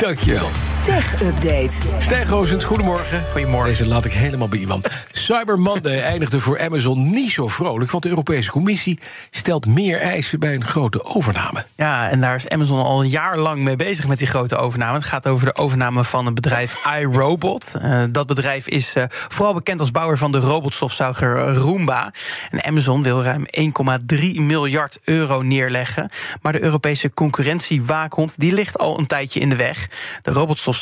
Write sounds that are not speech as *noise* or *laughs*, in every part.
Dankjewel. Tech Update. Stijn Roosend, goedemorgen. Goedemorgen. Deze laat ik helemaal bij iemand. Cyber Monday *laughs* eindigde voor Amazon niet zo vrolijk... want de Europese Commissie stelt meer eisen bij een grote overname. Ja, en daar is Amazon al een jaar lang mee bezig met die grote overname. Het gaat over de overname van het bedrijf *laughs* iRobot. Uh, dat bedrijf is uh, vooral bekend als bouwer van de robotstofzuiger Roomba. En Amazon wil ruim 1,3 miljard euro neerleggen. Maar de Europese concurrentiewaakhond die ligt al een tijdje in de weg. De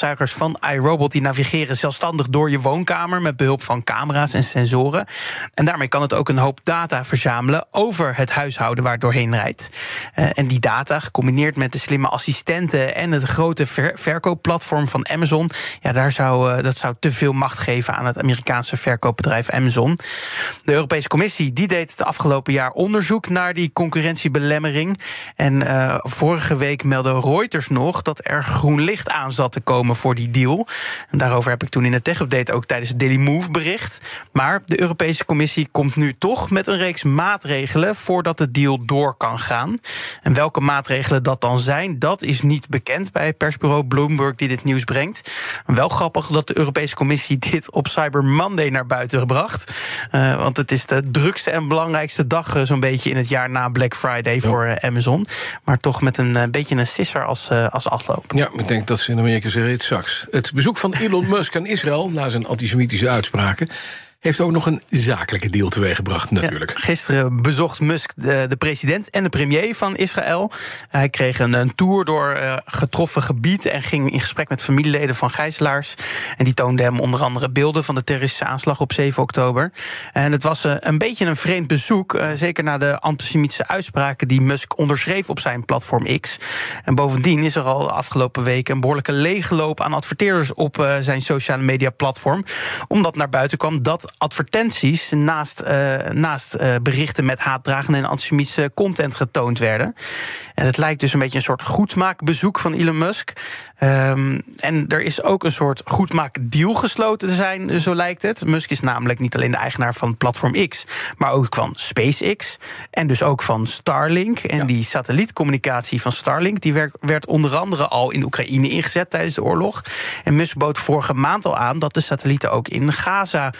robotstofzuigers van iRobot die navigeren zelfstandig door je woonkamer... met behulp van camera's en sensoren. En daarmee kan het ook een hoop data verzamelen... over het huishouden waar het doorheen rijdt. Uh, en die data, gecombineerd met de slimme assistenten... en het grote ver verkoopplatform van Amazon... Ja, daar zou, uh, dat zou te veel macht geven aan het Amerikaanse verkoopbedrijf Amazon. De Europese Commissie die deed het afgelopen jaar onderzoek... naar die concurrentiebelemmering. En uh, vorige week meldde Reuters nog dat er groen licht aan zat te komen voor die deal. En daarover heb ik toen in de tech-update ook tijdens het Daily Move bericht. Maar de Europese Commissie komt nu toch met een reeks maatregelen voordat de deal door kan gaan. En welke maatregelen dat dan zijn, dat is niet bekend bij persbureau Bloomberg die dit nieuws brengt. Wel grappig dat de Europese Commissie *laughs* dit op Cyber Monday naar buiten gebracht. Uh, want het is de drukste en belangrijkste dag uh, zo'n beetje in het jaar na Black Friday ja. voor uh, Amazon. Maar toch met een beetje een sisser als, als afloop. Ja, ik denk dat ze in Amerika zeggen het bezoek van Elon Musk aan Israël na zijn antisemitische uitspraken heeft ook nog een zakelijke deal teweeggebracht, natuurlijk. Ja, gisteren bezocht Musk de, de, president en de premier van Israël. Hij kreeg een, een tour door uh, getroffen gebieden en ging in gesprek met familieleden van gijzelaars. En die toonden hem onder andere beelden van de terroristische aanslag op 7 oktober. En het was uh, een beetje een vreemd bezoek, uh, zeker na de antisemitische uitspraken die Musk onderschreef op zijn platform X. En bovendien is er al de afgelopen weken een behoorlijke leegloop aan adverteerders op zijn sociale media platform. Omdat naar buiten kwam dat advertenties naast, uh, naast uh, berichten met haatdragende en antisemitische content getoond werden. En het lijkt dus een beetje een soort goedmaakbezoek van Elon Musk. Um, en er is ook een soort goedmaakdeal gesloten te zijn, zo lijkt het. Musk is namelijk niet alleen de eigenaar van Platform X, maar ook van SpaceX. En dus ook van Starlink. En ja. die satellietcommunicatie van Starlink die werd, werd onder andere al in Oekraïne ingezet tijdens de oorlog. En Musk bood vorige maand al aan dat de satellieten ook in Gaza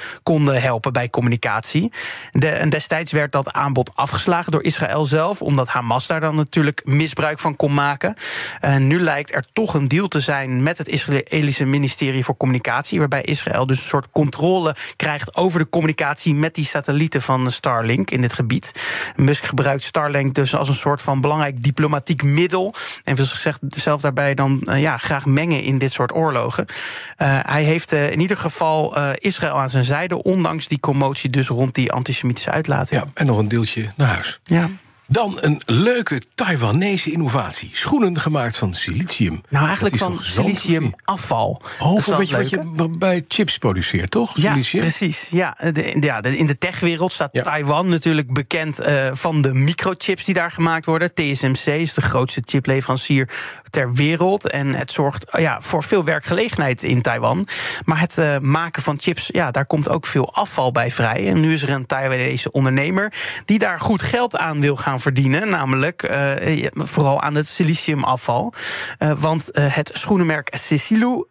helpen bij communicatie. De, en destijds werd dat aanbod afgeslagen door Israël zelf, omdat Hamas daar dan natuurlijk misbruik van kon maken. En nu lijkt er toch een deal te zijn met het Israëlische ministerie voor Communicatie, waarbij Israël dus een soort controle krijgt over de communicatie met die satellieten van Starlink in dit gebied. Musk gebruikt Starlink dus als een soort van belangrijk diplomatiek middel en wil zichzelf daarbij dan uh, ja, graag mengen in dit soort oorlogen. Uh, hij heeft uh, in ieder geval Israël aan zijn zijde, ondanks die commotie dus rond die antisemitische uitlating. Ja, en nog een deeltje naar huis. Ja. Dan een leuke Taiwanese innovatie. Schoenen gemaakt van silicium. Nou, eigenlijk van siliciumafval. Oh, van weet je wat je bij chips produceert, toch? Ja, silicium? precies. Ja, de, ja, de, in de techwereld staat ja. Taiwan natuurlijk bekend uh, van de microchips die daar gemaakt worden. TSMC is de grootste chipleverancier ter wereld. En het zorgt ja, voor veel werkgelegenheid in Taiwan. Maar het uh, maken van chips, ja, daar komt ook veel afval bij vrij. En nu is er een Taiwanese ondernemer die daar goed geld aan wil gaan verdienen. Namelijk uh, vooral aan het siliciumafval. Uh, want uh, het schoenenmerk Cecilu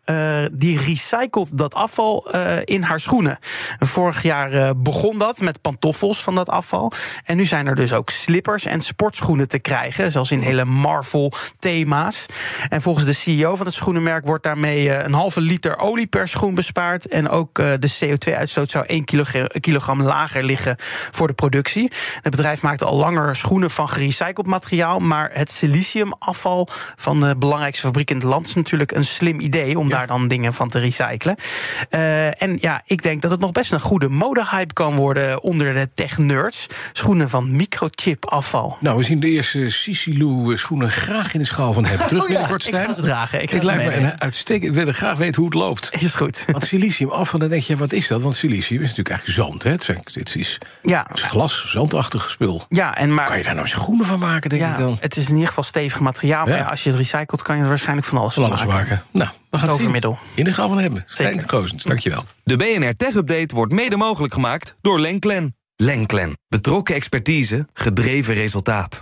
die recycelt dat afval in haar schoenen. Vorig jaar begon dat met pantoffels van dat afval. En nu zijn er dus ook slippers en sportschoenen te krijgen. Zelfs in hele Marvel thema's. En volgens de CEO van het schoenenmerk wordt daarmee een halve liter olie per schoen bespaard. En ook de CO2-uitstoot zou 1 kilogram lager liggen voor de productie. Het bedrijf maakt al langer schoenen van gerecycled materiaal. Maar het siliciumafval van de belangrijkste fabriek in het land is natuurlijk een slim idee om ja. daar dan dingen van te recyclen. Uh, en ja, ik denk dat het nog best een goede modehype kan worden onder de tech-nerds. Schoenen van microchip afval. Nou, we zien de eerste Sisilu schoenen graag in de schaal van hebben. *laughs* Terug oh, ja, ik ga het dragen. Ik, ik lijkt me een uitstekend. Ik wil graag weten hoe het loopt. Is goed. Want silicium afval, dan denk je, wat is dat? Want silicium is natuurlijk eigenlijk zand. Hè? Het, het is, ja. het is glas, zandachtig spul. Ja, en maar daar nou schoenen van maken, denk ja, ik dan? Het is in ieder geval stevig materiaal. Ja. Maar als je het recycelt, kan je er waarschijnlijk van alles van alles maken. maken. Nou, we gaan het overmiddel. In de van hebben. Zeker. Koosens, dankjewel. De BNR Tech Update wordt mede mogelijk gemaakt door Lenklen. Lenklen. Betrokken expertise, gedreven resultaat.